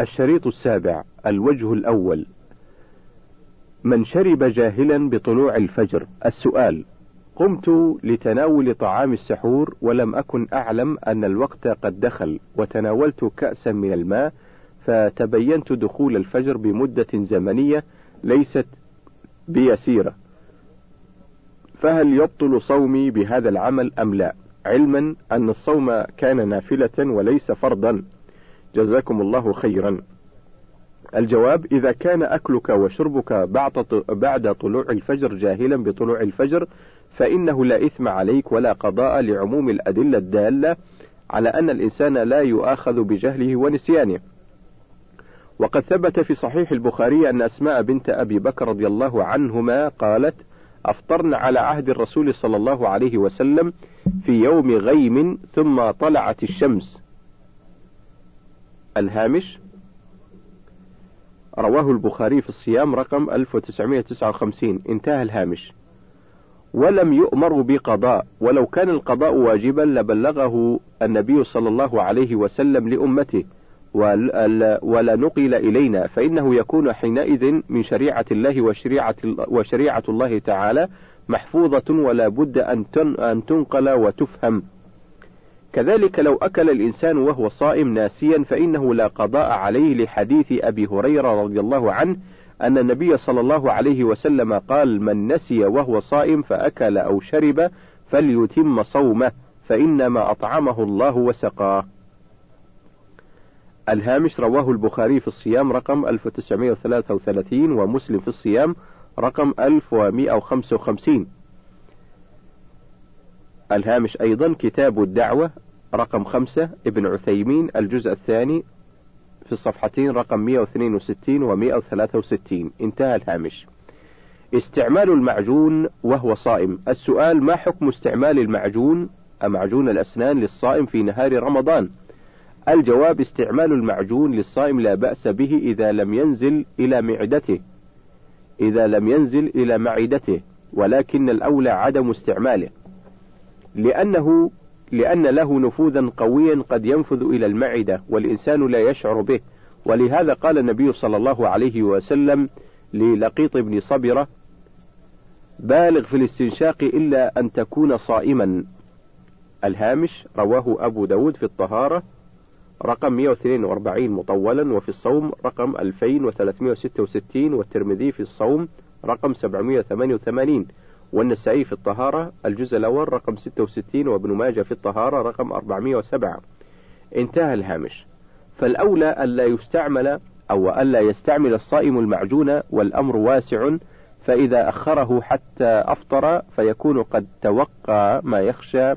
الشريط السابع الوجه الأول. من شرب جاهلا بطلوع الفجر. السؤال قمت لتناول طعام السحور ولم أكن أعلم أن الوقت قد دخل وتناولت كأسا من الماء فتبينت دخول الفجر بمدة زمنية ليست بيسيرة. فهل يبطل صومي بهذا العمل أم لا؟ علما أن الصوم كان نافلة وليس فرضا. جزاكم الله خيرا. الجواب إذا كان أكلك وشربك بعد طلوع الفجر جاهلا بطلوع الفجر فإنه لا إثم عليك ولا قضاء لعموم الأدلة الدالة على أن الإنسان لا يؤاخذ بجهله ونسيانه. وقد ثبت في صحيح البخاري أن أسماء بنت أبي بكر رضي الله عنهما قالت أفطرن على عهد الرسول صلى الله عليه وسلم في يوم غيم ثم طلعت الشمس. الهامش. رواه البخاري في الصيام رقم 1959 انتهى الهامش. ولم يؤمر بقضاء. ولو كان القضاء واجبا لبلغه النبي صلى الله عليه وسلم لأمته. ولا نقل إلينا. فإنه يكون حينئذ من شريعة الله وشريعة, وشريعة الله تعالى محفوظة ولا بد أن تنقل وتفهم. كذلك لو أكل الإنسان وهو صائم ناسيا فإنه لا قضاء عليه لحديث أبي هريرة رضي الله عنه أن النبي صلى الله عليه وسلم قال من نسي وهو صائم فأكل أو شرب فليتم صومه فإنما أطعمه الله وسقاه الهامش رواه البخاري في الصيام رقم 1933 ومسلم في الصيام رقم 1155 الهامش أيضا كتاب الدعوة رقم خمسة ابن عثيمين الجزء الثاني في الصفحتين رقم 162 و 163 انتهى الهامش. استعمال المعجون وهو صائم. السؤال ما حكم استعمال المعجون؟ معجون الأسنان للصائم في نهار رمضان. الجواب استعمال المعجون للصائم لا بأس به إذا لم ينزل إلى معدته. إذا لم ينزل إلى معدته. ولكن الأولى عدم استعماله. لأنه لأن له نفوذا قويا قد ينفذ إلى المعدة والإنسان لا يشعر به. ولهذا قال النبي صلى الله عليه وسلم للقيط بن صبرة بالغ في الاستنشاق إلا أن تكون صائما. الهامش رواه أبو داود في الطهارة رقم 142 مطولا وفي الصوم رقم 2366 والترمذي في الصوم رقم 788 والنسائي في الطهارة الجزء الأول رقم 66 وابن ماجه في الطهارة رقم 407 انتهى الهامش. فالأولى ألا يستعمل أو ألا يستعمل الصائم المعجون والأمر واسع فإذا أخره حتى أفطر فيكون قد توقع ما يخشى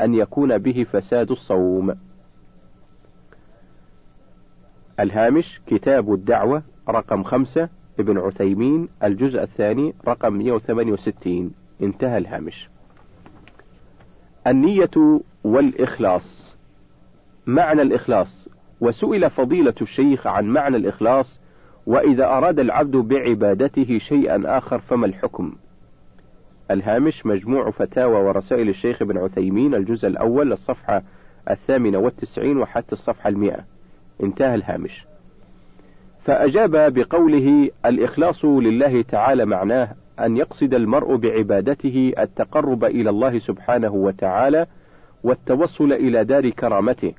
أن يكون به فساد الصوم. الهامش كتاب الدعوة رقم خمسة ابن عثيمين الجزء الثاني رقم 168 انتهى الهامش. النية والإخلاص. معنى الإخلاص. وسئل فضيلة الشيخ عن معنى الإخلاص وإذا أراد العبد بعبادته شيئا آخر فما الحكم؟ الهامش مجموع فتاوى ورسائل الشيخ ابن عثيمين الجزء الأول الصفحة الثامنة والتسعين وحتى الصفحة المئة. انتهى الهامش. فأجاب بقوله الإخلاص لله تعالى معناه أن يقصد المرء بعبادته التقرب إلى الله سبحانه وتعالى والتوصل إلى دار كرامته.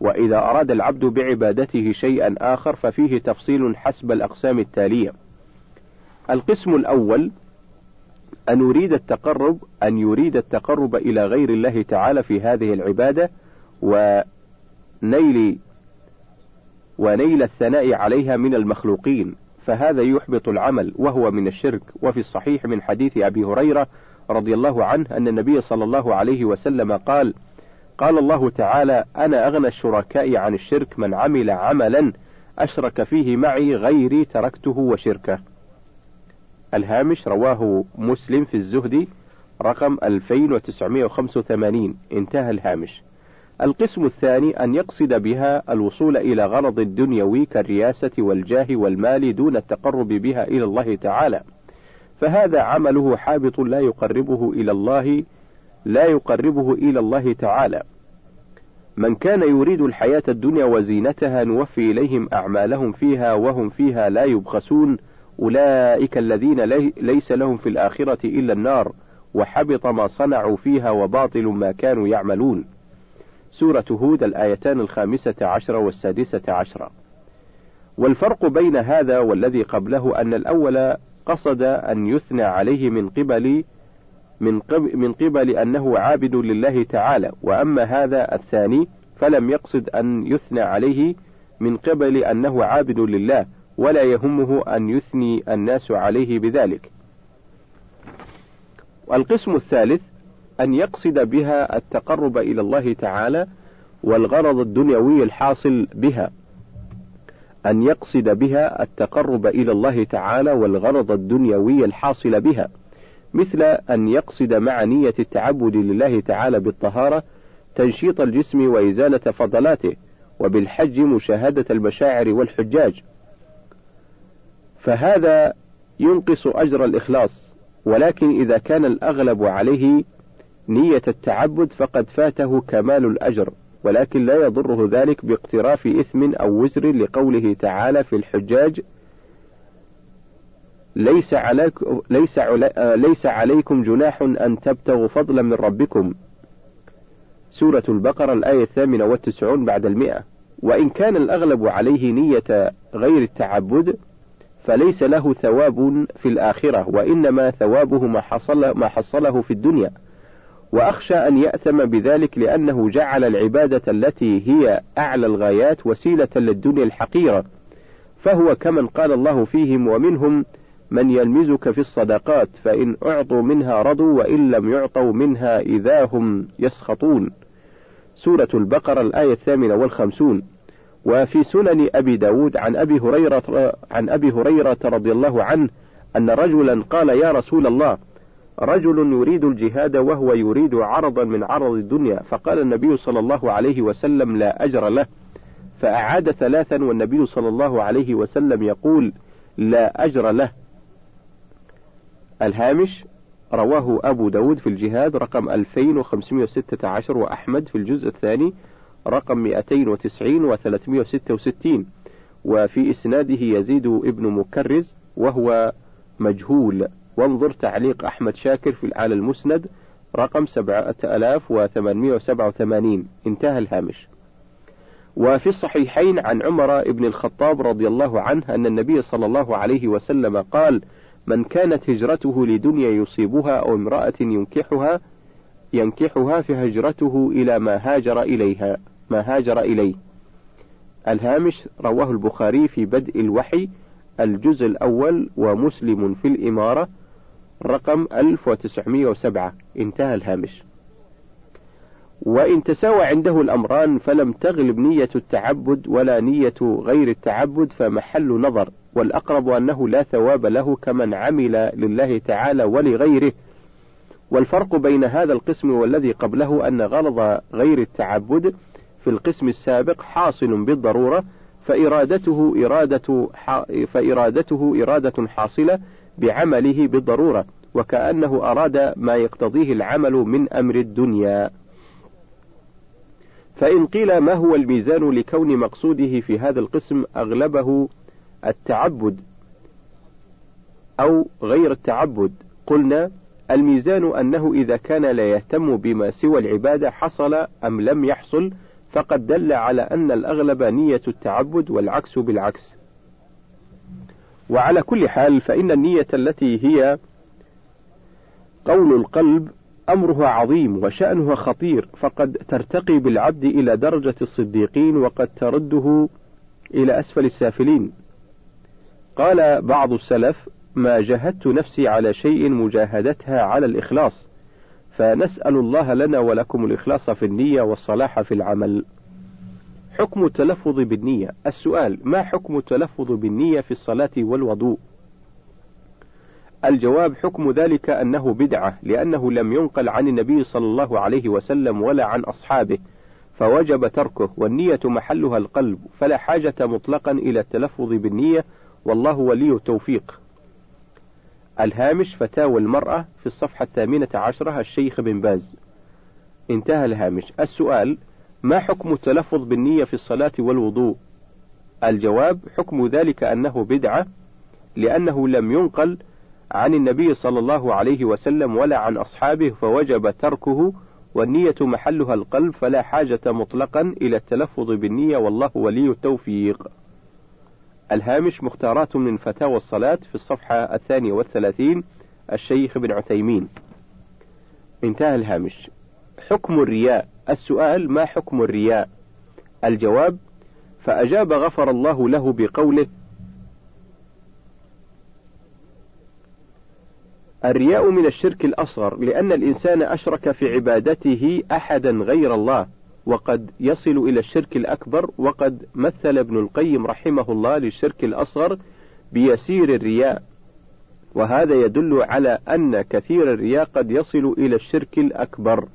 وإذا أراد العبد بعبادته شيئا آخر ففيه تفصيل حسب الأقسام التالية. القسم الأول أن يريد التقرب أن يريد التقرب إلى غير الله تعالى في هذه العبادة ونيل ونيل الثناء عليها من المخلوقين فهذا يحبط العمل وهو من الشرك. وفي الصحيح من حديث أبي هريرة رضي الله عنه أن النبي صلى الله عليه وسلم قال قال الله تعالى أنا أغنى الشركاء عن الشرك من عمل عملا أشرك فيه معي غيري تركته وشركه. الهامش رواه مسلم في الزهد رقم 2985 انتهى الهامش. القسم الثاني أن يقصد بها الوصول إلى غرض الدنيوي كالرياسة والجاه والمال دون التقرب بها إلى الله تعالى، فهذا عمله حابط لا يقربه إلى الله لا يقربه إلى الله تعالى. من كان يريد الحياة الدنيا وزينتها نوفي إليهم أعمالهم فيها وهم فيها لا يبخسون. أولئك الذين ليس لهم في الآخرة إلا النار وحبط ما صنعوا فيها وباطل ما كانوا يعملون. سورة هود الآيتان الخامسة عشرة والسادسة عشرة والفرق بين هذا والذي قبله أن الأول قصد أن يثنى عليه من قبل من قبل, من قبل أنه عابد لله تعالى وأما هذا الثاني فلم يقصد أن يثنى عليه من قبل أنه عابد لله ولا يهمه أن يثني الناس عليه بذلك. والقسم الثالث أن يقصد بها التقرب إلى الله تعالى والغرض الدنيوي الحاصل بها. أن يقصد بها التقرب إلى الله تعالى والغرض الدنيوي الحاصل بها. مثل أن يقصد مع نية التعبد لله تعالى بالطهارة تنشيط الجسم وإزالة فضلاته وبالحج مشاهدة المشاعر والحجاج. فهذا ينقص أجر الإخلاص ولكن إذا كان الأغلب عليه نية التعبد فقد فاته كمال الأجر ولكن لا يضره ذلك باقتراف إثم أو وزر لقوله تعالى في الحجاج ليس عليكم ليس ليس عليكم جناح أن تبتغوا فضلا من ربكم. سورة البقرة الآية الثامنة والتسعون بعد المئة. وإن كان الأغلب عليه نية غير التعبد فليس له ثواب في الآخرة وإنما ثوابه ما حصل ما حصله في الدنيا. وأخشى أن يأثم بذلك لأنه جعل العبادة التي هي أعلى الغايات وسيلة للدنيا الحقيرة. فهو كمن قال الله فيهم ومنهم من يلمزك في الصدقات فإن أعطوا منها رضوا وإن لم يعطوا منها إذا هم يسخطون سورة البقرة الآية الثامنة والخمسون وفي سنن أبي داود عن أبي هريرة عن أبي هريرة رضي الله عنه أن رجلا قال يا رسول الله رجل يريد الجهاد وهو يريد عرضا من عرض الدنيا. فقال النبي صلى الله عليه وسلم لا أجر له. فأعاد ثلاثا والنبي صلى الله عليه وسلم يقول لا أجر له. الهامش رواه أبو داود في الجهاد رقم 2516 وأحمد في الجزء الثاني رقم 290 و366 وفي إسناده يزيد ابن مكرز وهو مجهول. وانظر تعليق أحمد شاكر في على المسند رقم 7887 انتهى الهامش. وفي الصحيحين عن عمر بن الخطاب رضي الله عنه أن النبي صلى الله عليه وسلم قال من كانت هجرته لدنيا يصيبها أو امرأة ينكحها ينكحها فهجرته إلى ما هاجر إليها ما هاجر إليه. الهامش رواه البخاري في بدء الوحي الجزء الأول ومسلم في الإمارة رقم 1907 انتهى الهامش. وإن تساوى عنده الأمران فلم تغلب نية التعبد ولا نية غير التعبد فمحل نظر. والأقرب أنه لا ثواب له كمن عمل لله تعالى ولغيره. والفرق بين هذا القسم والذي قبله أن غرض غير التعبد في القسم السابق حاصل بالضرورة فإرادته إرادة فإرادته إرادة حاصلة بعمله بالضرورة. وكأنه أراد ما يقتضيه العمل من أمر الدنيا. فإن قيل ما هو الميزان لكون مقصوده في هذا القسم أغلبه التعبد أو غير التعبد. قلنا الميزان أنه إذا كان لا يهتم بما سوى العبادة حصل أم لم يحصل فقد دل على أن الأغلب نية التعبد والعكس بالعكس. وعلى كل حال فإن النية التي هي قول القلب أمرها عظيم وشأنها خطير فقد ترتقي بالعبد إلى درجة الصديقين وقد ترده إلى أسفل السافلين. قال بعض السلف ما جهدت نفسي على شيء مجاهدتها على الإخلاص فنسأل الله لنا ولكم الإخلاص في النية والصلاح في العمل. حكم التلفظ بالنية. السؤال ما حكم التلفظ بالنية في الصلاة والوضوء؟ الجواب حكم ذلك أنه بدعة لأنه لم ينقل عن النبي صلى الله عليه وسلم ولا عن أصحابه فوجب تركه والنية محلها القلب فلا حاجة مطلقا إلى التلفظ بالنية والله ولي التوفيق الهامش فتاوى المرأة في الصفحة الثامنة عشرة الشيخ بن باز. انتهى الهامش. السؤال ما حكم التلفظ بالنية في الصلاة والوضوء؟ الجواب حكم ذلك أنه بدعة لأنه لم ينقل عن النبي صلى الله عليه وسلم ولا عن أصحابه فوجب تركه والنية محلها القلب فلا حاجة مطلقا إلى التلفظ بالنية والله ولي التوفيق. الهامش مختارات من فتاوى الصلاة في الصفحة الثانية والثلاثين الشيخ بن عثيمين. انتهى الهامش. حكم الرياء السؤال ما حكم الرياء؟ الجواب فأجاب غفر الله له بقوله الرياء من الشرك الأصغر لأن الإنسان أشرك في عبادته أحدا غير الله وقد يصل إلى الشرك الأكبر وقد مثل ابن القيم رحمه الله للشرك الأصغر بيسير الرياء. وهذا يدل على أن كثير الرياء قد يصل إلى الشرك الأكبر.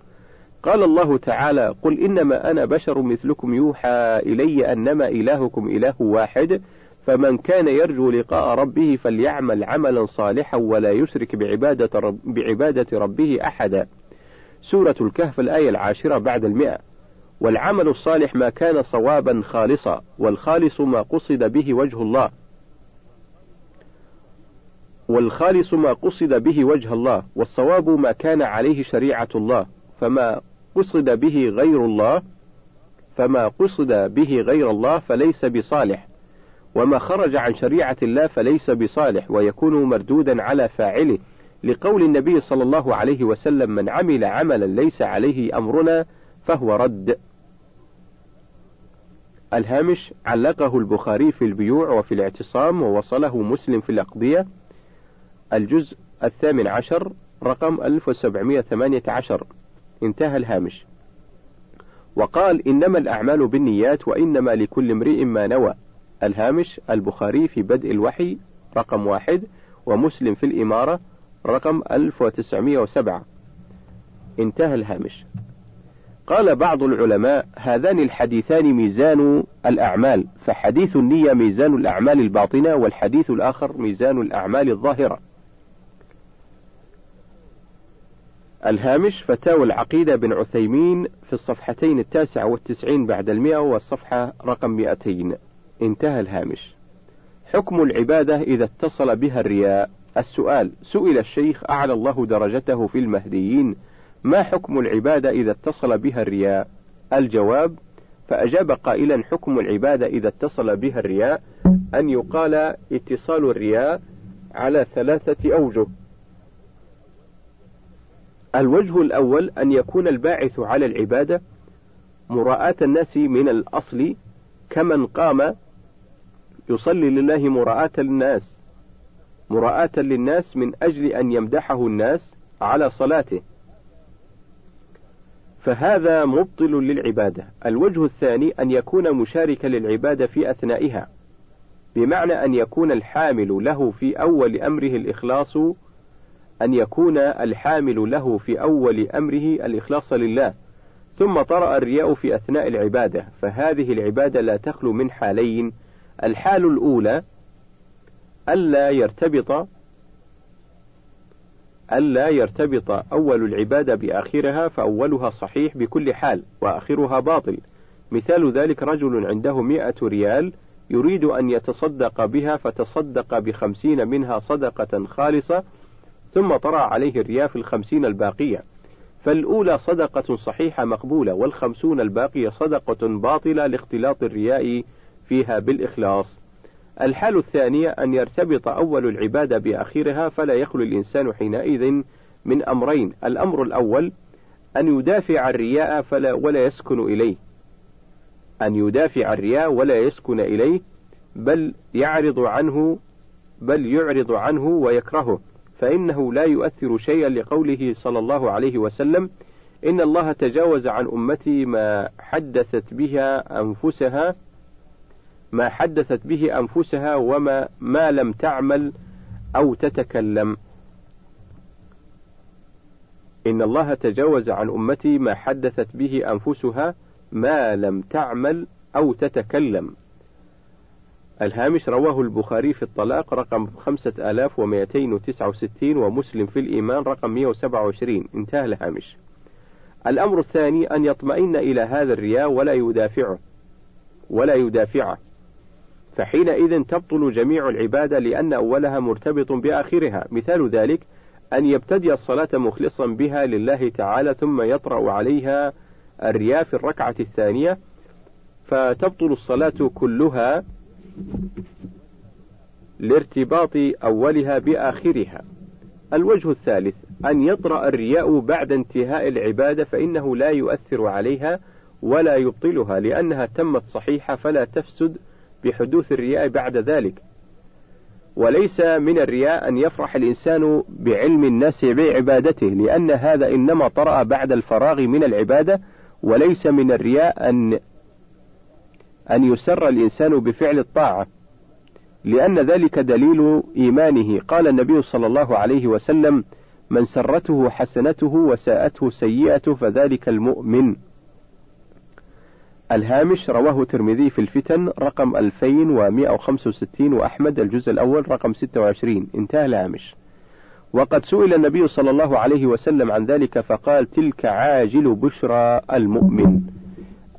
قال الله تعالى قل إنما أنا بشر مثلكم يوحى إلي أنما إلهكم إله واحد فمن كان يرجو لقاء ربه فليعمل عملا صالحا ولا يشرك بعبادة, رب بعبادة ربه أحدا. سورة الكهف الآية العاشرة بعد المئة. والعمل الصالح ما كان صوابا خالصا والخالص ما قصد به وجه الله. والخالص ما قصد به وجه الله والصواب ما كان عليه شريعة الله. فما قصد به غير الله فما قصد به غير الله فليس بصالح. وما خرج عن شريعة الله فليس بصالح ويكون مردودا على فاعله لقول النبي صلى الله عليه وسلم من عمل عملا ليس عليه أمرنا فهو رد. الهامش علقه البخاري في البيوع وفي الاعتصام ووصله مسلم في الأقضية. الجزء الثامن عشر رقم 1718 انتهى الهامش. وقال إنما الأعمال بالنيات وإنما لكل امرئ ما نوى. الهامش البخاري في بدء الوحي رقم واحد ومسلم في الإمارة رقم 1907 انتهى الهامش. قال بعض العلماء هذان الحديثان ميزان الأعمال فحديث النية ميزان الأعمال الباطنة والحديث الآخر ميزان الأعمال الظاهرة. الهامش فتاوى العقيدة بن عثيمين في الصفحتين التاسعة والتسعين بعد المئة والصفحة رقم مئتين. انتهى الهامش. حكم العبادة إذا اتصل بها الرياء. السؤال سئل الشيخ أعلى الله درجته في المهديين. ما حكم العبادة إذا اتصل بها الرياء؟ الجواب فأجاب قائلا حكم العبادة إذا اتصل بها الرياء أن يقال اتصال الرياء على ثلاثة أوجه. الوجه الأول أن يكون الباعث على العبادة مراءاة الناس من الأصل كمن قام يصلي لله مراءاة للناس مراءاة للناس من أجل أن يمدحه الناس على صلاته. فهذا مبطل للعبادة. الوجه الثاني أن يكون مشاركا للعبادة في أثنائها بمعنى أن يكون الحامل له في أول أمره الإخلاص أن يكون الحامل له في أول أمره الإخلاص لله. ثم طرأ الرياء في أثناء العبادة فهذه العبادة لا تخلو من حالين الحال الأولى ألا يرتبط ألا يرتبط أول العبادة بآخرها فأولها صحيح بكل حال وآخرها باطل. مثال ذلك رجل عنده مئة ريال يريد أن يتصدق بها فتصدق بخمسين منها صدقة خالصة ثم طرأ عليه الرياء في الخمسين الباقية. فالأولى صدقة صحيحة مقبولة والخمسون الباقية صدقة باطلة لاختلاط الرياء فيها بالإخلاص. الحال الثانية أن يرتبط أول العبادة بآخرها فلا يخلو الإنسان حينئذ من أمرين. الأمر الأول أن يدافع الرياء فلا ولا يسكن إليه. أن يدافع الرياء ولا يسكن إليه بل يعرض عنه بل يعرض عنه ويكرهه. فإنه لا يؤثر شيئا لقوله صلى الله عليه وسلم إن الله تجاوز عن أمتي ما حدثت بها أنفسها ما حدثت به أنفسها وما ما لم تعمل أو تتكلم. إن الله تجاوز عن أمتي ما حدثت به أنفسها ما لم تعمل أو تتكلم. الهامش رواه البخاري في الطلاق رقم 5269 ومسلم في الإيمان رقم 127 انتهى الهامش. الأمر الثاني أن يطمئن إلى هذا الرياء ولا يدافعه. ولا يدافعه. فحينئذ تبطل جميع العبادة لأن أولها مرتبط بآخرها مثال ذلك أن يبتدي الصلاة مخلصا بها لله تعالى ثم يطرأ عليها الرياء في الركعة الثانية فتبطل الصلاة كلها لارتباط أولها بآخرها. الوجه الثالث أن يطرأ الرياء بعد انتهاء العبادة فإنه لا يؤثر عليها ولا يبطلها لأنها تمت صحيحة فلا تفسد بحدوث الرياء بعد ذلك. وليس من الرياء أن يفرح الإنسان بعلم الناس بعبادته لأن هذا إنما طرأ بعد الفراغ من العبادة وليس من الرياء أن أن يسر الإنسان بفعل الطاعة. لأن ذلك دليل إيمانه. قال النبي صلى الله عليه وسلم من سرته حسنته وساءته سيئته فذلك المؤمن. الهامش رواه الترمذي في الفتن رقم 2165 وأحمد الجزء الأول رقم 26 انتهى الهامش. وقد سئل النبي صلى الله عليه وسلم عن ذلك فقال تلك عاجل بشرى المؤمن.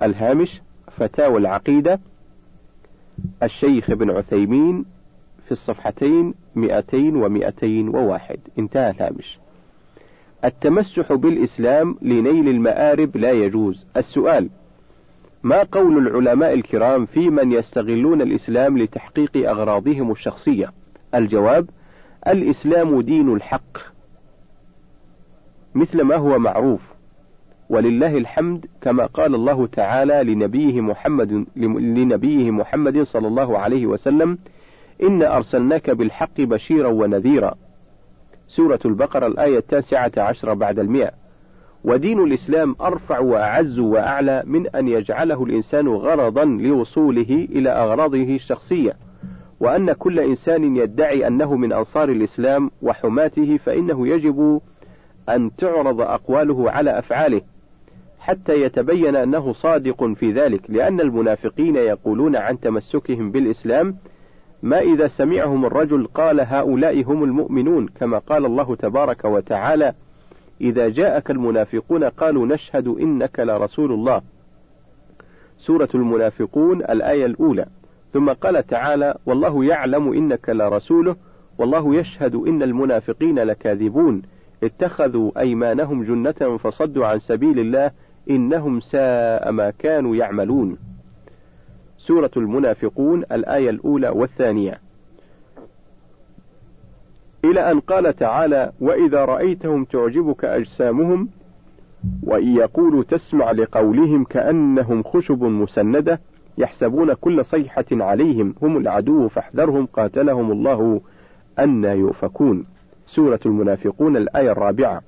الهامش فتاوى العقيدة الشيخ ابن عثيمين في الصفحتين 200 و201 انتهى الهامش. التمسح بالإسلام لنيل المآرب لا يجوز. السؤال ما قول العلماء الكرام في من يستغلون الإسلام لتحقيق أغراضهم الشخصية؟ الجواب الإسلام دين الحق. مثل ما هو معروف ولله الحمد كما قال الله تعالى لنبيه محمد لنبيه محمد صلى الله عليه وسلم إن أرسلناك بالحق بشيرا ونذيرا. سورة البقرة الآية التاسعة عشر بعد المئة. ودين الإسلام أرفع وأعز وأعلى من أن يجعله الإنسان غرضا لوصوله إلى أغراضه الشخصية. وأن كل إنسان يدعي أنه من أنصار الإسلام وحماته فإنه يجب أن تعرض أقواله على أفعاله حتى يتبين أنه صادق في ذلك. لأن المنافقين يقولون عن تمسكهم بالإسلام ما إذا سمعهم الرجل قال هؤلاء هم المؤمنون؟ كما قال الله تبارك وتعالى إذا جاءك المنافقون قالوا نشهد إنك لرسول الله سورة المنافقون الآية الأولى ثم قال تعالى والله يعلم إنك لرسوله والله يشهد إن المنافقين لكاذبون اتخذوا أيمانهم جنة فصدوا عن سبيل الله إنهم ساء ما كانوا يعملون. سورة المنافقون الآية الأولى والثانية. إلى أن قال تعالى: وإذا رأيتهم تعجبك أجسامهم وإن يقولوا تسمع لقولهم كأنهم خشب مسندة يحسبون كل صيحة عليهم هم العدو فاحذرهم قاتلهم الله أن يؤفكون. سورة المنافقون الآية الرابعة.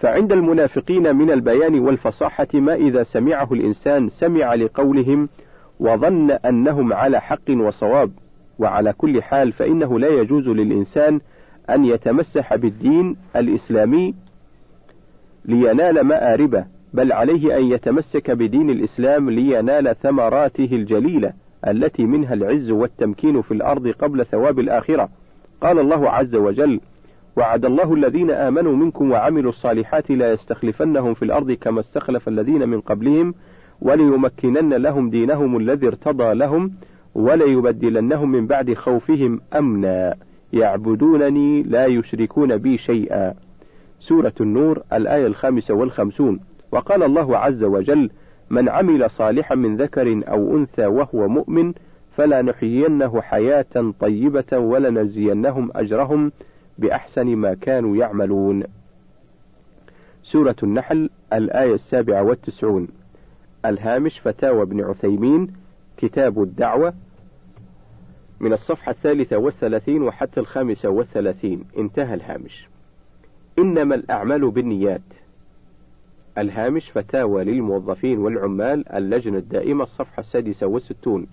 فعند المنافقين من البيان والفصاحة ما إذا سمعه الإنسان سمع لقولهم وظن أنهم على حق وصواب وعلى كل حال فإنه لا يجوز للإنسان أن يتمسح بالدين الإسلامي لينال مآربه بل عليه أن يتمسك بدين الإسلام لينال ثمراته الجليلة التي منها العز والتمكين في الأرض قبل ثواب الآخرة. قال الله عز وجل وعد الله الذين آمنوا منكم وعملوا الصالحات لا يستخلفنهم في الأرض كما استخلف الذين من قبلهم وليمكنن لهم دينهم الذي ارتضى لهم وليبدلنهم من بعد خوفهم أمنا يعبدونني لا يشركون بي شيئا سورة النور الآية الخامسة والخمسون وقال الله عز وجل من عمل صالحا من ذكر أو أنثى وهو مؤمن فلا نحيينه حياة طيبة ولنجزينهم أجرهم بأحسن ما كانوا يعملون. سورة النحل الآية السابعة والتسعون. الهامش فتاوى ابن عثيمين كتاب الدعوة من الصفحة الثالثة والثلاثين وحتى الخامسة والثلاثين انتهى الهامش. إنما الأعمال بالنيات. الهامش فتاوى للموظفين والعمال اللجنة الدائمة الصفحة السادسة والستون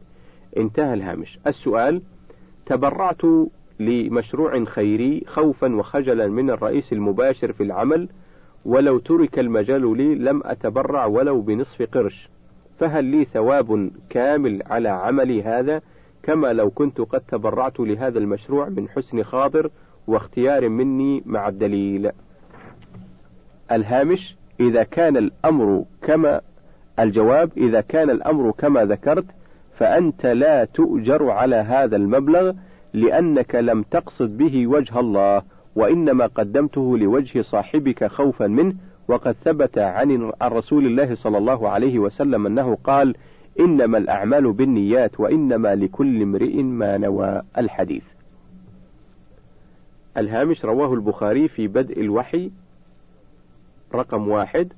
انتهى الهامش. السؤال تبرعت لمشروع خيري خوفا وخجلا من الرئيس المباشر في العمل ولو ترك المجال لي لم أتبرع ولو بنصف قرش فهل لي ثواب كامل على عملي هذا كما لو كنت قد تبرعت لهذا المشروع من حسن خاطر واختيار مني مع الدليل. الهامش إذا كان الأمر كما الجواب إذا كان الأمر كما ذكرت فأنت لا تؤجر على هذا المبلغ لأنك لم تقصد به وجه الله وإنما قدمته لوجه صاحبك خوفا منه وقد ثبت عن رسول الله صلى الله عليه وسلم أنه قال إنما الأعمال بالنيات وإنما لكل امرئ ما نوى الحديث. الهامش رواه البخاري في بدء الوحي رقم واحد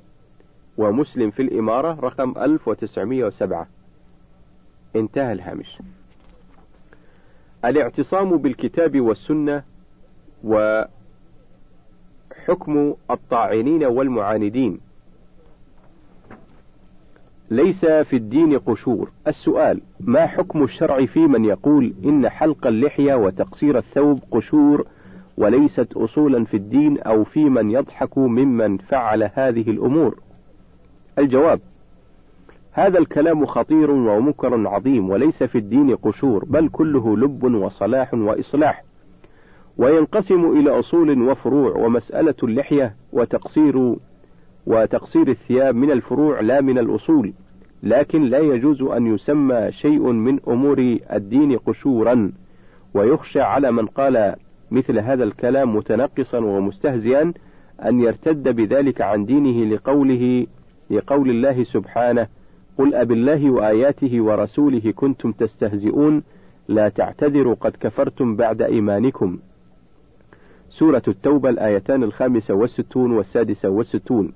ومسلم في الإمارة رقم 1907 انتهى الهامش. الاعتصام بالكتاب والسنة وحكم الطاعنين والمعاندين. ليس في الدين قشور. السؤال ما حكم الشرع في من يقول إن حلق اللحية وتقصير الثوب قشور وليست أصولا في الدين أو في من يضحك ممن فعل هذه الأمور؟ الجواب هذا الكلام خطير ومنكر عظيم وليس في الدين قشور بل كله لب وصلاح وإصلاح. وينقسم إلى أصول وفروع ومسألة اللحية وتقصير وتقصير الثياب من الفروع لا من الأصول لكن لا يجوز أن يسمى شيء من أمور الدين قشورا. ويخشى على من قال مثل هذا الكلام متنقصا ومستهزئا أن يرتد بذلك عن دينه لقوله لقول الله سبحانه قل أب الله وآياته ورسوله كنتم تستهزئون لا تعتذروا قد كفرتم بعد إيمانكم. سورة التوبة الآيتان الخامسة والستون والسادسة والستون.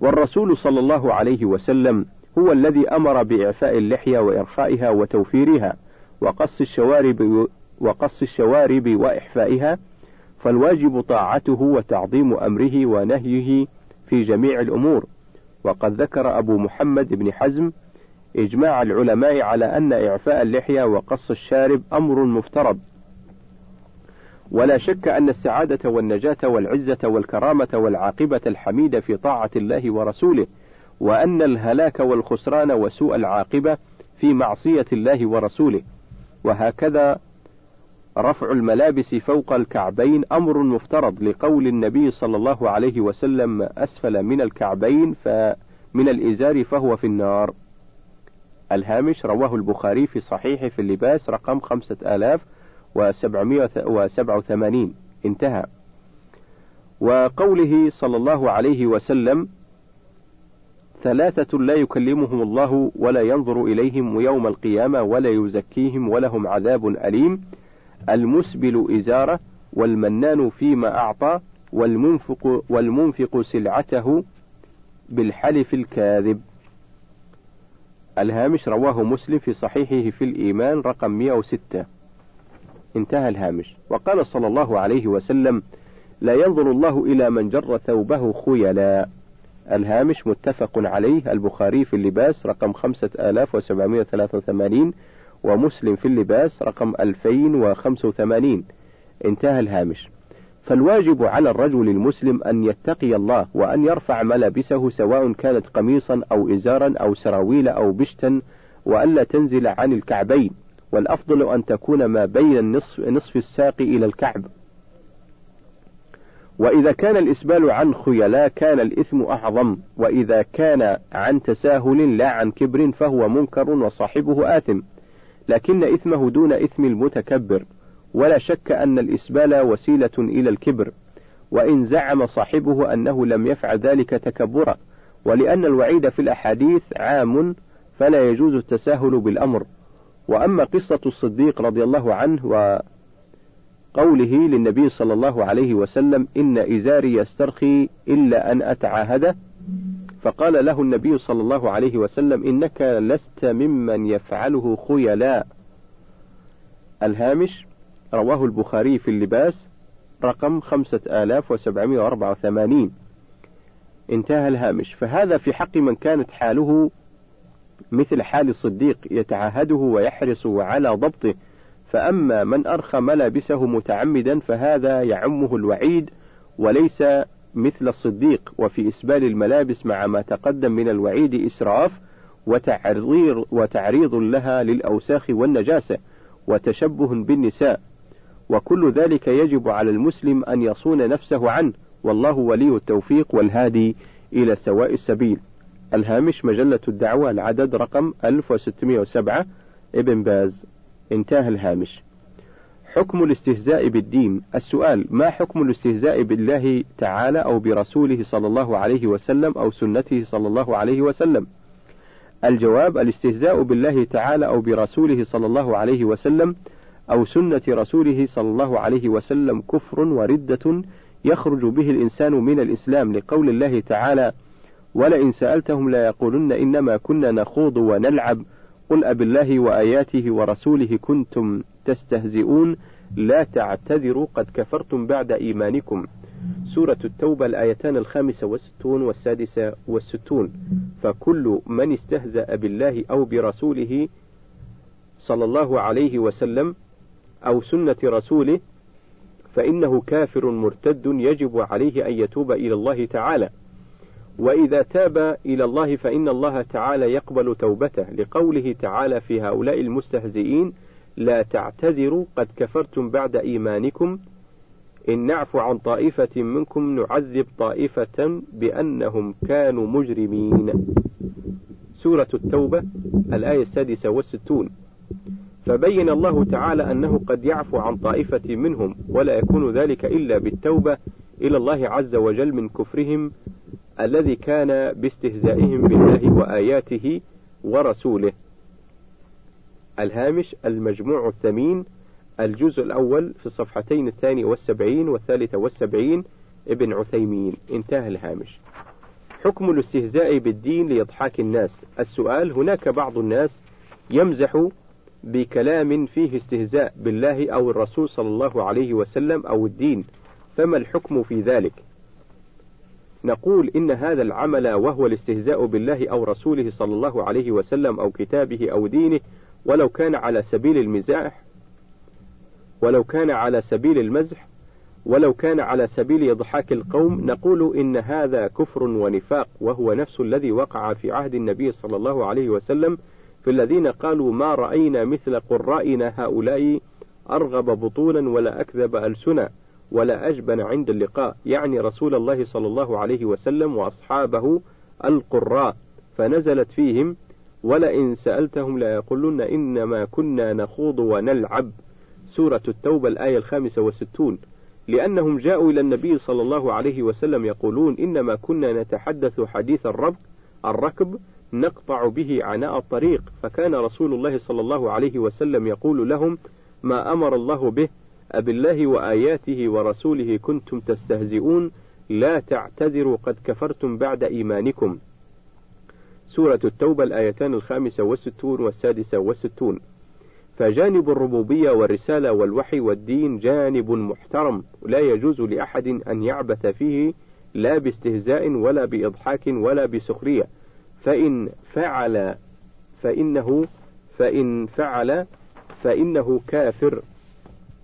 والرسول صلى الله عليه وسلم هو الذي أمر بإعفاء اللحية وإرخائها وتوفيرها وقص الشوارب وقص الشوارب وإحفائها فالواجب طاعته وتعظيم أمره ونهيه في جميع الأمور. وقد ذكر أبو محمد بن حزم إجماع العلماء على أن إعفاء اللحية وقص الشارب أمر مفترض. ولا شك أن السعادة والنجاة والعزة والكرامة والعاقبة الحميدة في طاعة الله ورسوله وأن الهلاك والخسران وسوء العاقبة في معصية الله ورسوله. وهكذا رفع الملابس فوق الكعبين أمر مفترض لقول النبي صلى الله عليه وسلم أسفل من الكعبين فمن الإزار فهو في النار. الهامش رواه البخاري في صحيح في اللباس رقم خمسة آلاف وسبعمائة انتهى. وقوله صلى الله عليه وسلم ثلاثة لا يكلمهم الله ولا ينظر إليهم يوم القيامة ولا يزكيهم ولهم عذاب أليم. المسبل إزارة والمنان فيما أعطى والمنفق والمنفق سلعته بالحلف الكاذب. الهامش رواه مسلم في صحيحه في الإيمان رقم 106 انتهى الهامش. وقال صلى الله عليه وسلم لا ينظر الله إلى من جر ثوبه خيلا الهامش متفق عليه. البخاري في اللباس رقم 5783 ومسلم في اللباس رقم 2085 انتهى الهامش. فالواجب على الرجل المسلم أن يتقي الله وأن يرفع ملابسه سواء كانت قميصا أو إزارا أو سراويل أو بشتا وألا تنزل عن الكعبين. والأفضل أن تكون ما بين النصف نصف الساق إلى الكعب. وإذا كان الإسبال عن خيلاء كان الإثم أعظم وإذا كان عن تساهل لا عن كبر فهو منكر وصاحبه آثم. لكن إثمه دون إثم المتكبر ولا شك أن الإسبال وسيلة إلى الكبر. وإن زعم صاحبه أنه لم يفعل ذلك تكبرا ولأن الوعيد في الأحاديث عام فلا يجوز التساهل بالأمر. وأما قصة الصديق رضي الله عنه وقوله للنبي صلى الله عليه وسلم إن إزاري يسترخي إلا أن أتعاهده فقال له النبي صلى الله عليه وسلم إنك لست ممن يفعله خيلاء. الهامش رواه البخاري في اللباس رقم خمسة آلاف وسبعمائة وأربعة وثمانين. انتهى الهامش. فهذا في حق من كانت حاله مثل حال الصديق يتعاهده ويحرص على ضبطه فأما من أرخى ملابسه متعمدا فهذا يعمه الوعيد وليس مثل الصديق وفي إسبال الملابس مع ما تقدم من الوعيد إسراف وتعريض, وتعريض لها للأوساخ والنجاسة وتشبه بالنساء. وكل ذلك يجب على المسلم أن يصون نفسه عنه والله ولي التوفيق والهادي إلى سواء السبيل. الهامش مجلة الدعوة العدد رقم 1607 ابن باز انتهى الهامش. حكم الاستهزاء بالدين. السؤال ما حكم الاستهزاء بالله تعالى أو برسوله صلى الله عليه وسلم أو سنته صلى الله عليه وسلم؟ الجواب الاستهزاء بالله تعالى أو برسوله صلى الله عليه وسلم أو سنة رسوله صلى الله عليه وسلم كفر وردة يخرج به الإنسان من الإسلام لقول الله تعالى ولئن سألتهم ليقولن إنما كنا نخوض ونلعب. قل أب الله وآياته ورسوله كنتم تستهزئون. لا تعتذروا قد كفرتم بعد إيمانكم. سورة التوبة الآيتان الخامسة والستون والسادسة والستون. فكل من استهزأ بالله أو برسوله صلى الله عليه وسلم أو سنة رسوله فإنه كافر مرتد يجب عليه أن يتوب إلى الله تعالى. وإذا تاب إلى الله فإن الله تعالى يقبل توبته. لقوله تعالى في هؤلاء المستهزئين لا تعتذروا قد كفرتم بعد إيمانكم. إن نعفو عن طائفة منكم نعذب طائفة بأنهم كانوا مجرمين. سورة التوبة الآية السادسة والستون. فبين الله تعالى أنه قد يعفو عن طائفة منهم ولا يكون ذلك إلا بالتوبة إلى الله عز وجل من كفرهم الذي كان باستهزائهم بالله وآياته ورسوله. الهامش المجموع الثمين الجزء الأول في الصفحتين الثاني والسبعين والثالثة والسبعين ابن عثيمين. انتهى الهامش. حكم الاستهزاء بالدين لإضحاك الناس. السؤال هناك بعض الناس يمزح بكلام فيه استهزاء بالله أو الرسول صلى الله عليه وسلم أو الدين فما الحكم في ذلك؟ نقول إن هذا العمل وهو الاستهزاء بالله أو رسوله صلى الله عليه وسلم أو كتابه أو دينه ولو كان على سبيل المزاح ولو كان على سبيل المزح ولو كان على سبيل إضحاك القوم نقول إن هذا كفر ونفاق وهو نفس الذي وقع في عهد النبي صلى الله عليه وسلم في الذين قالوا ما رأينا مثل قرائنا هؤلاء أرغب بطونا ولا أكذب ألسنا. ولا أجبن عند اللقاء. يعني رسول الله صلى الله عليه وسلم وأصحابه القراء. فنزلت فيهم ولئن سألتهم ليقولن إنما كنا نخوض ونلعب. سورة التوبة الآية الخامسة والستون. لأنهم جاءوا إلى النبي صلى الله عليه وسلم يقولون إنما كنا نتحدث حديث الرب الركب نقطع به عناء الطريق. فكان رسول الله صلى الله عليه وسلم يقول لهم ما أمر الله به أبالله وآياته ورسوله كنتم تستهزئون لا تعتذروا قد كفرتم بعد إيمانكم. سورة التوبة الآيتان الخامسة والستون والسادسة والستون. فجانب الربوبية والرسالة والوحي والدين جانب محترم لا يجوز لأحد أن يعبث فيه لا باستهزاء ولا بإضحاك ولا بسخرية. فإن فعل فإنه فإن فعل فإنه كافر.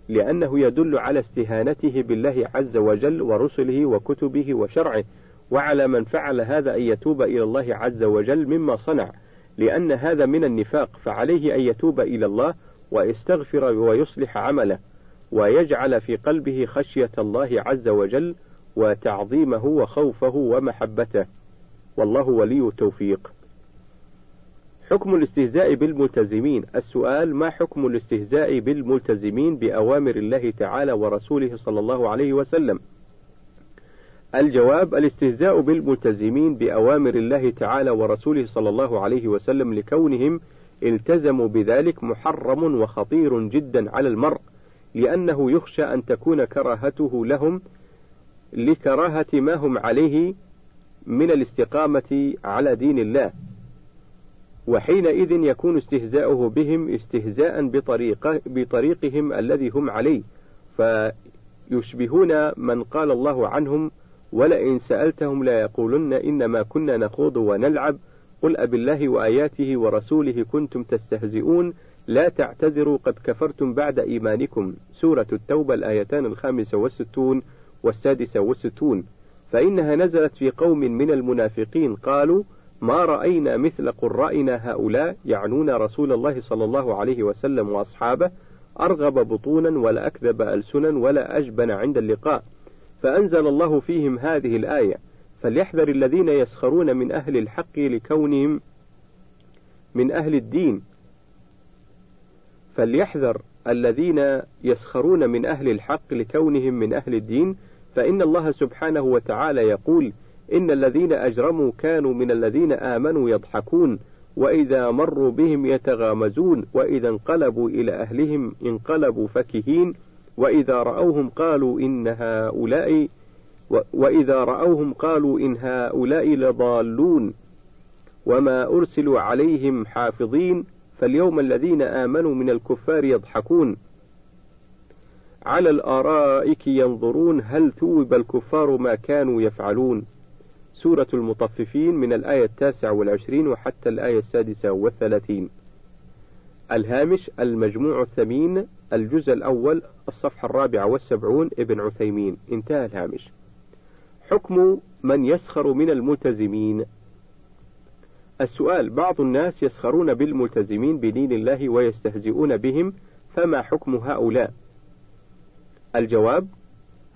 لأنه يدل على استهانته بالله عز وجل ورسله وكتبه وشرعه وعلى من فعل هذا أن يتوب إلى الله عز وجل مما صنع لأن هذا من النفاق فعليه أن يتوب إلى الله ويستغفر ويصلح عمله ويجعل في قلبه خشية الله عز وجل وتعظيمه وخوفه ومحبته. والله ولي التوفيق. حكم الاستهزاء بالملتزمين. السؤال ما حكم الاستهزاء بالملتزمين بأوامر الله تعالى ورسوله صلى الله عليه وسلم؟ الجواب الاستهزاء بالملتزمين بأوامر الله تعالى ورسوله صلى الله عليه وسلم لكونهم التزموا بذلك محرم وخطير جدا على المرء لأنه يخشى أن تكون كراهته لهم لكراهة ما هم عليه من الاستقامة على دين الله. وحينئذ يكون استهزاؤه بهم استهزاء بطريقه بطريقهم الذي هم عليه. فيشبهون من قال الله عنهم ولئن سألتهم لا يقولن إنما كنا نخوض ونلعب. قل أب الله وآياته ورسوله كنتم تستهزئون. لا تعتذروا قد كفرتم بعد إيمانكم. سورة التوبة الآيتان الخامسة والستون والسادسة والستون. فإنها نزلت في قوم من المنافقين. قالوا ما رأينا مثل قرائنا هؤلاء يعنون رسول الله صلى الله عليه وسلم وأصحابه أرغب بطونا ولا أكذب ألسنا ولا أجبن عند اللقاء فأنزل الله فيهم هذه الآية فليحذر الذين يسخرون من أهل الحق لكونهم من أهل الدين. فليحذر الذين يسخرون من أهل الحق لكونهم من أهل الدين فإن الله سبحانه وتعالى يقول إن الذين أجرموا كانوا من الذين آمنوا يضحكون وإذا مروا بهم يتغامزون وإذا انقلبوا إلى أهلهم انقلبوا فكهين وإذا رأوهم قالوا إن هؤلاء وإذا رأوهم قالوا إن هؤلاء لضالون. وما أرسلوا عليهم حافظين فاليوم الذين آمنوا من الكفار يضحكون. على الآرائك ينظرون هل ثوب الكفار ما كانوا يفعلون. سورة المطففين من الآية التاسعة والعشرين وحتى الآية السادسة والثلاثين. الهامش المجموع الثمين الجزء الأول الصفحة الرابعة والسبعون ابن عثيمين. انتهى الهامش. حكم من يسخر من الملتزمين. السؤال بعض الناس يسخرون بالملتزمين بدين الله ويستهزئون بهم فما حكم هؤلاء؟ الجواب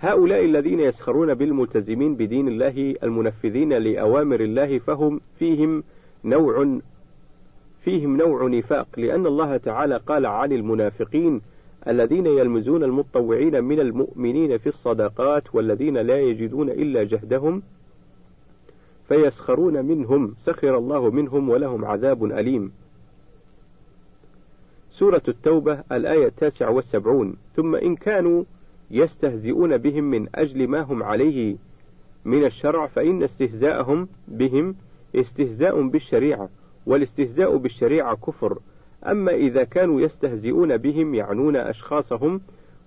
هؤلاء الذين يسخرون بالملتزمين بدين الله المنفذين لأوامر الله فهم فيهم نوع فيهم نوع نفاق لأن الله تعالى قال عن المنافقين الذين يلمزون المتطوعين من المؤمنين في الصدقات والذين لا يجدون إلا جهدهم فيسخرون منهم سخر الله منهم ولهم عذاب أليم. سورة التوبة الآية التاسعة والسبعون. ثم إن كانوا يستهزئون بهم من أجل ما هم عليه من الشرع فإن استهزاءهم بهم استهزاء بالشريعة والاستهزاء بالشريعة كفر. أما إذا كانوا يستهزئون بهم يعنون أشخاصهم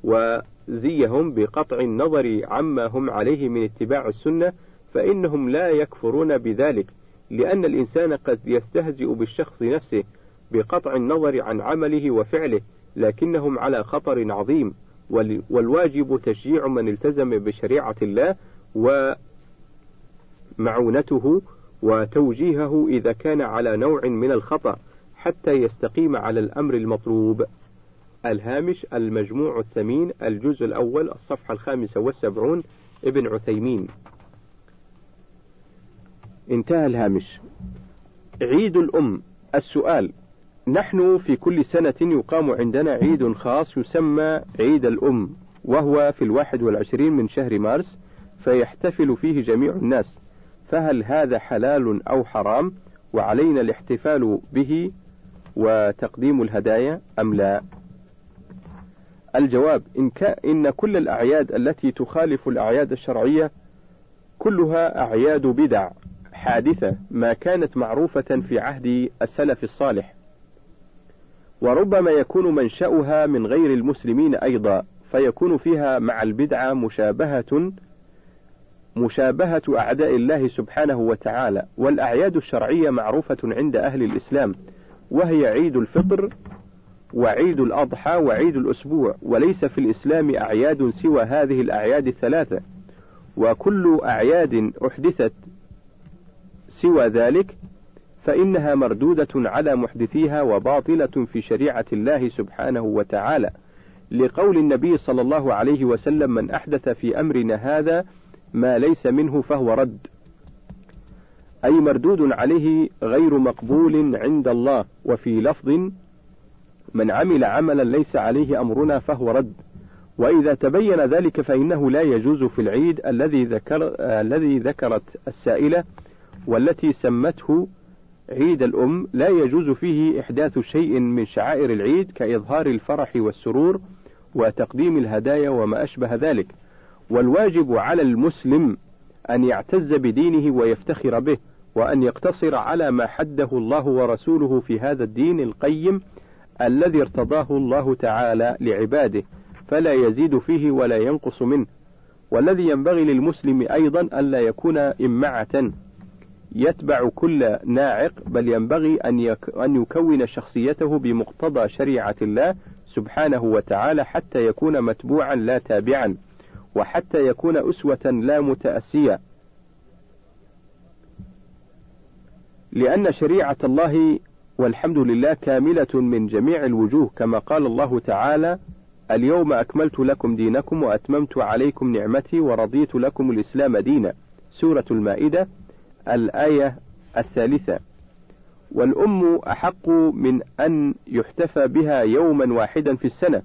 وزيهم بقطع النظر عما هم عليه من اتباع السنة فإنهم لا يكفرون بذلك لأن الإنسان قد يستهزئ بالشخص نفسه بقطع النظر عن عمله وفعله لكنهم على خطر عظيم. والواجب تشجيع من التزم بشريعة الله ومعونته وتوجيهه إذا كان على نوع من الخطأ حتى يستقيم على الأمر المطلوب. الهامش المجموع الثمين الجزء الأول الصفحة الخامسة والسبعون ابن عثيمين. انتهى الهامش. عيد الأم. السؤال نحن في كل سنة يقام عندنا عيد خاص يسمى عيد الأم وهو في الواحد والعشرين من شهر مارس فيحتفل فيه جميع الناس. فهل هذا حلال أو حرام؟ وعلينا الاحتفال به وتقديم الهدايا أم لا؟ الجواب إن, إن كل الأعياد التي تخالف الأعياد الشرعية كلها أعياد بدع حادثة ما كانت معروفة في عهد السلف الصالح. وربما يكون منشأها من غير المسلمين أيضا فيكون فيها مع البدعة مشابهة مشابهة أعداء الله سبحانه وتعالى. والأعياد الشرعية معروفة عند أهل الإسلام وهي عيد الفطر وعيد الأضحى وعيد الأسبوع وليس في الإسلام أعياد سوى هذه الأعياد الثلاثة. وكل أعياد أحدثت سوى ذلك فإنها مردودة على محدثيها وباطلة في شريعة الله سبحانه وتعالى لقول النبي صلى الله عليه وسلم من أحدث في أمرنا هذا ما ليس منه فهو رد. أي مردود عليه غير مقبول عند الله وفي لفظ من عمل عملا ليس عليه أمرنا فهو رد. وإذا تبين ذلك فإنه لا يجوز في العيد الذي ذكر الذي ذكرت السائلة والتي سمته عيد الأم لا يجوز فيه إحداث شيء من شعائر العيد كإظهار الفرح والسرور وتقديم الهدايا وما أشبه ذلك. والواجب على المسلم أن يعتز بدينه ويفتخر به وأن يقتصر على ما حده الله ورسوله في هذا الدين القيم الذي ارتضاه الله تعالى لعباده فلا يزيد فيه ولا ينقص منه. والذي ينبغي للمسلم أيضا ألا يكون إمعة. يتبع كل ناعق بل ينبغي أن, أن يكون شخصيته بمقتضى شريعة الله سبحانه وتعالى حتى يكون متبوعا لا تابعا وحتى يكون أسوة لا متأسيا لأن شريعة الله والحمد لله كاملة من جميع الوجوه كما قال الله تعالى اليوم أكملت لكم دينكم وأتممت عليكم نعمتي ورضيت لكم الإسلام دينا. سورة المائدة. الآية الثالثة والأم أحق من أن يحتفى بها يوما واحدا في السنة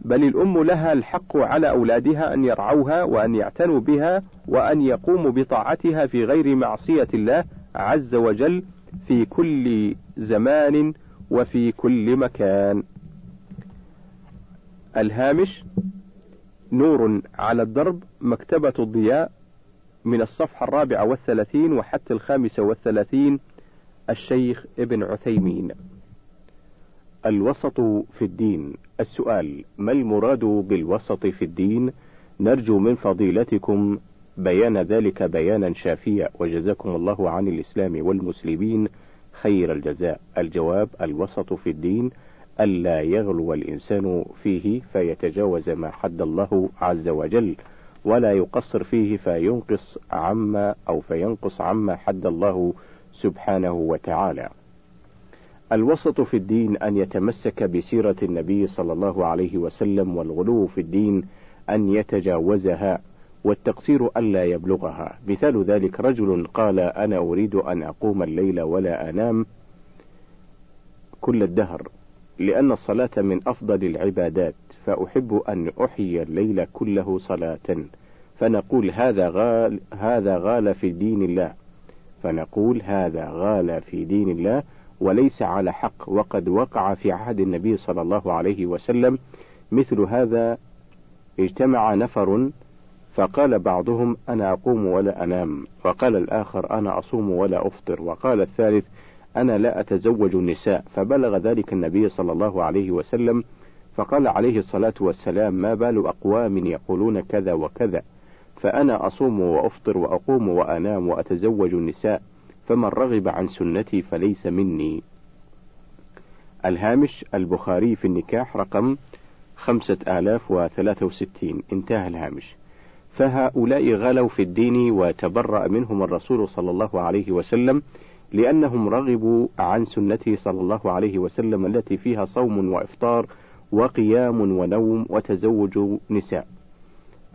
بل الأم لها الحق على أولادها أن يرعوها وأن يعتنوا بها وأن يقوموا بطاعتها في غير معصية الله عز وجل في كل زمان وفي كل مكان. الهامش نور على الدرب مكتبة الضياء من الصفحة الرابعة والثلاثين وحتى الخامسة والثلاثين الشيخ ابن عثيمين. الوسط في الدين. السؤال ما المراد بالوسط في الدين؟ نرجو من فضيلتكم بيان ذلك بيانا شافيا وجزاكم الله عن الإسلام والمسلمين خير الجزاء. الجواب الوسط في الدين ألا يغلو الإنسان فيه فيتجاوز ما حد الله عز وجل. ولا يقصر فيه فينقص عما أو فينقص عما حد الله سبحانه وتعالى. الوسط في الدين أن يتمسك بسيرة النبي صلى الله عليه وسلم والغلو في الدين أن يتجاوزها والتقصير ألا يبلغها. مثال ذلك رجل قال أنا أريد أن أقوم الليل ولا أنام كل الدهر لأن الصلاة من أفضل العبادات. فأحب أن أحيي الليل كله صلاة. فنقول هذا غال هذا غال في دين الله. فنقول هذا غال في دين الله وليس على حق. وقد وقع في عهد النبي صلى الله عليه وسلم مثل هذا. اجتمع نفر فقال بعضهم أنا أقوم ولا أنام. وقال الآخر أنا أصوم ولا أفطر. وقال الثالث أنا لا أتزوج النساء. فبلغ ذلك النبي صلى الله عليه وسلم فقال عليه الصلاة والسلام ما بال أقوام يقولون كذا وكذا فأنا أصوم وأفطر وأقوم وأنام وأتزوج النساء فمن رغب عن سنتي فليس مني. الهامش البخاري في النكاح رقم خمسة آلاف وثلاثة وستين. انتهى الهامش. فهؤلاء غلوا في الدين وتبرأ منهم الرسول صلى الله عليه وسلم لأنهم رغبوا عن سنته صلى الله عليه وسلم التي فيها صوم وإفطار وقيام ونوم وتزوج نساء.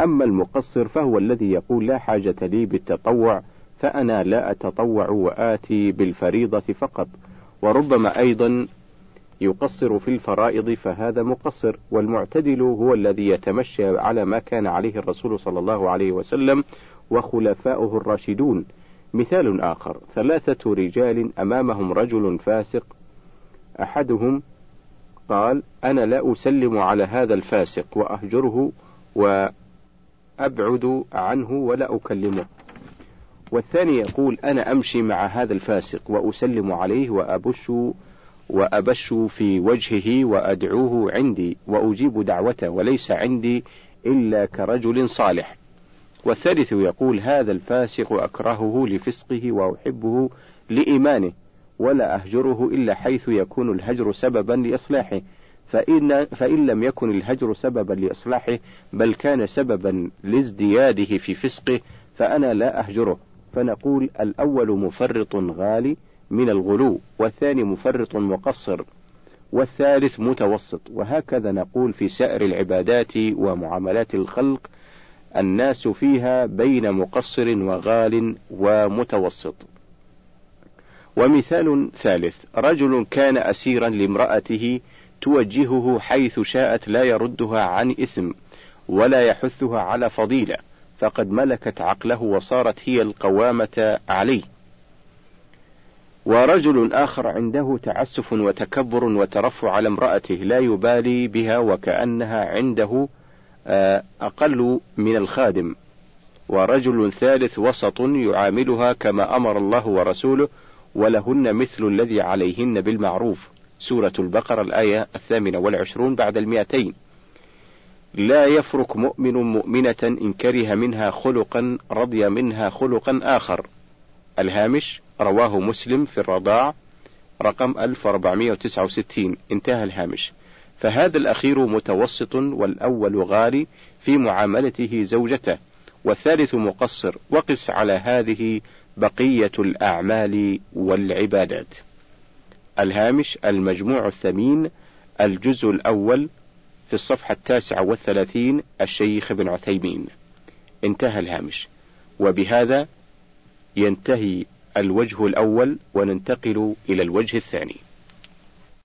أما المقصر فهو الذي يقول لا حاجة لي بالتطوع فأنا لا أتطوع وآتي بالفريضة فقط. وربما أيضا يقصر في الفرائض فهذا مقصر. والمعتدل هو الذي يتمشى على ما كان عليه الرسول صلى الله عليه وسلم وخلفاؤه الراشدون. مثال آخر ثلاثة رجال أمامهم رجل فاسق أحدهم قال أنا لا أسلم على هذا الفاسق وأهجره وأبعد عنه ولا أكلمه. والثاني يقول أنا أمشي مع هذا الفاسق وأسلم عليه وأبش وأبش في وجهه وأدعوه عندي وأجيب دعوته وليس عندي إلا كرجل صالح. والثالث يقول هذا الفاسق أكرهه لفسقه وأحبه لإيمانه. ولا أهجره إلا حيث يكون الهجر سببا لإصلاحه. فإن, فإن لم يكن الهجر سببا لإصلاحه بل كان سببا لازدياده في فسقه فأنا لا أهجره. فنقول الأول مفرط غالي من الغلو والثاني مفرط مقصر والثالث متوسط. وهكذا نقول في سائر العبادات ومعاملات الخلق الناس فيها بين مقصر وغال ومتوسط. ومثال ثالث رجل كان أسيرا لامرأته توجهه حيث شاءت لا يردها عن إثم ولا يحثها على فضيلة فقد ملكت عقله وصارت هي القوامة عليه. ورجل آخر عنده تعسف وتكبر وترفع على امرأته لا يبالي بها وكأنها عنده آه، أقل من الخادم. ورجل ثالث وسط يعاملها كما أمر الله ورسوله ولهن مثل الذي عليهن بالمعروف. سورة البقرة الآية الثامنة والعشرون بعد المئتين. لا يفرك مؤمن مؤمنة إن كره منها خلقا رضي منها خلقا آخر. الهامش رواه مسلم في الرضاع رقم 1469 انتهى الهامش. فهذا الأخير متوسط والأول غالي في معاملته زوجته والثالث مقصر. وقس على هذه بقية الأعمال والعبادات. الهامش المجموع الثمين الجزء الأول في الصفحة التاسعة والثلاثين الشيخ ابن عثيمين. انتهى الهامش. وبهذا ينتهي الوجه الأول وننتقل إلى الوجه الثاني.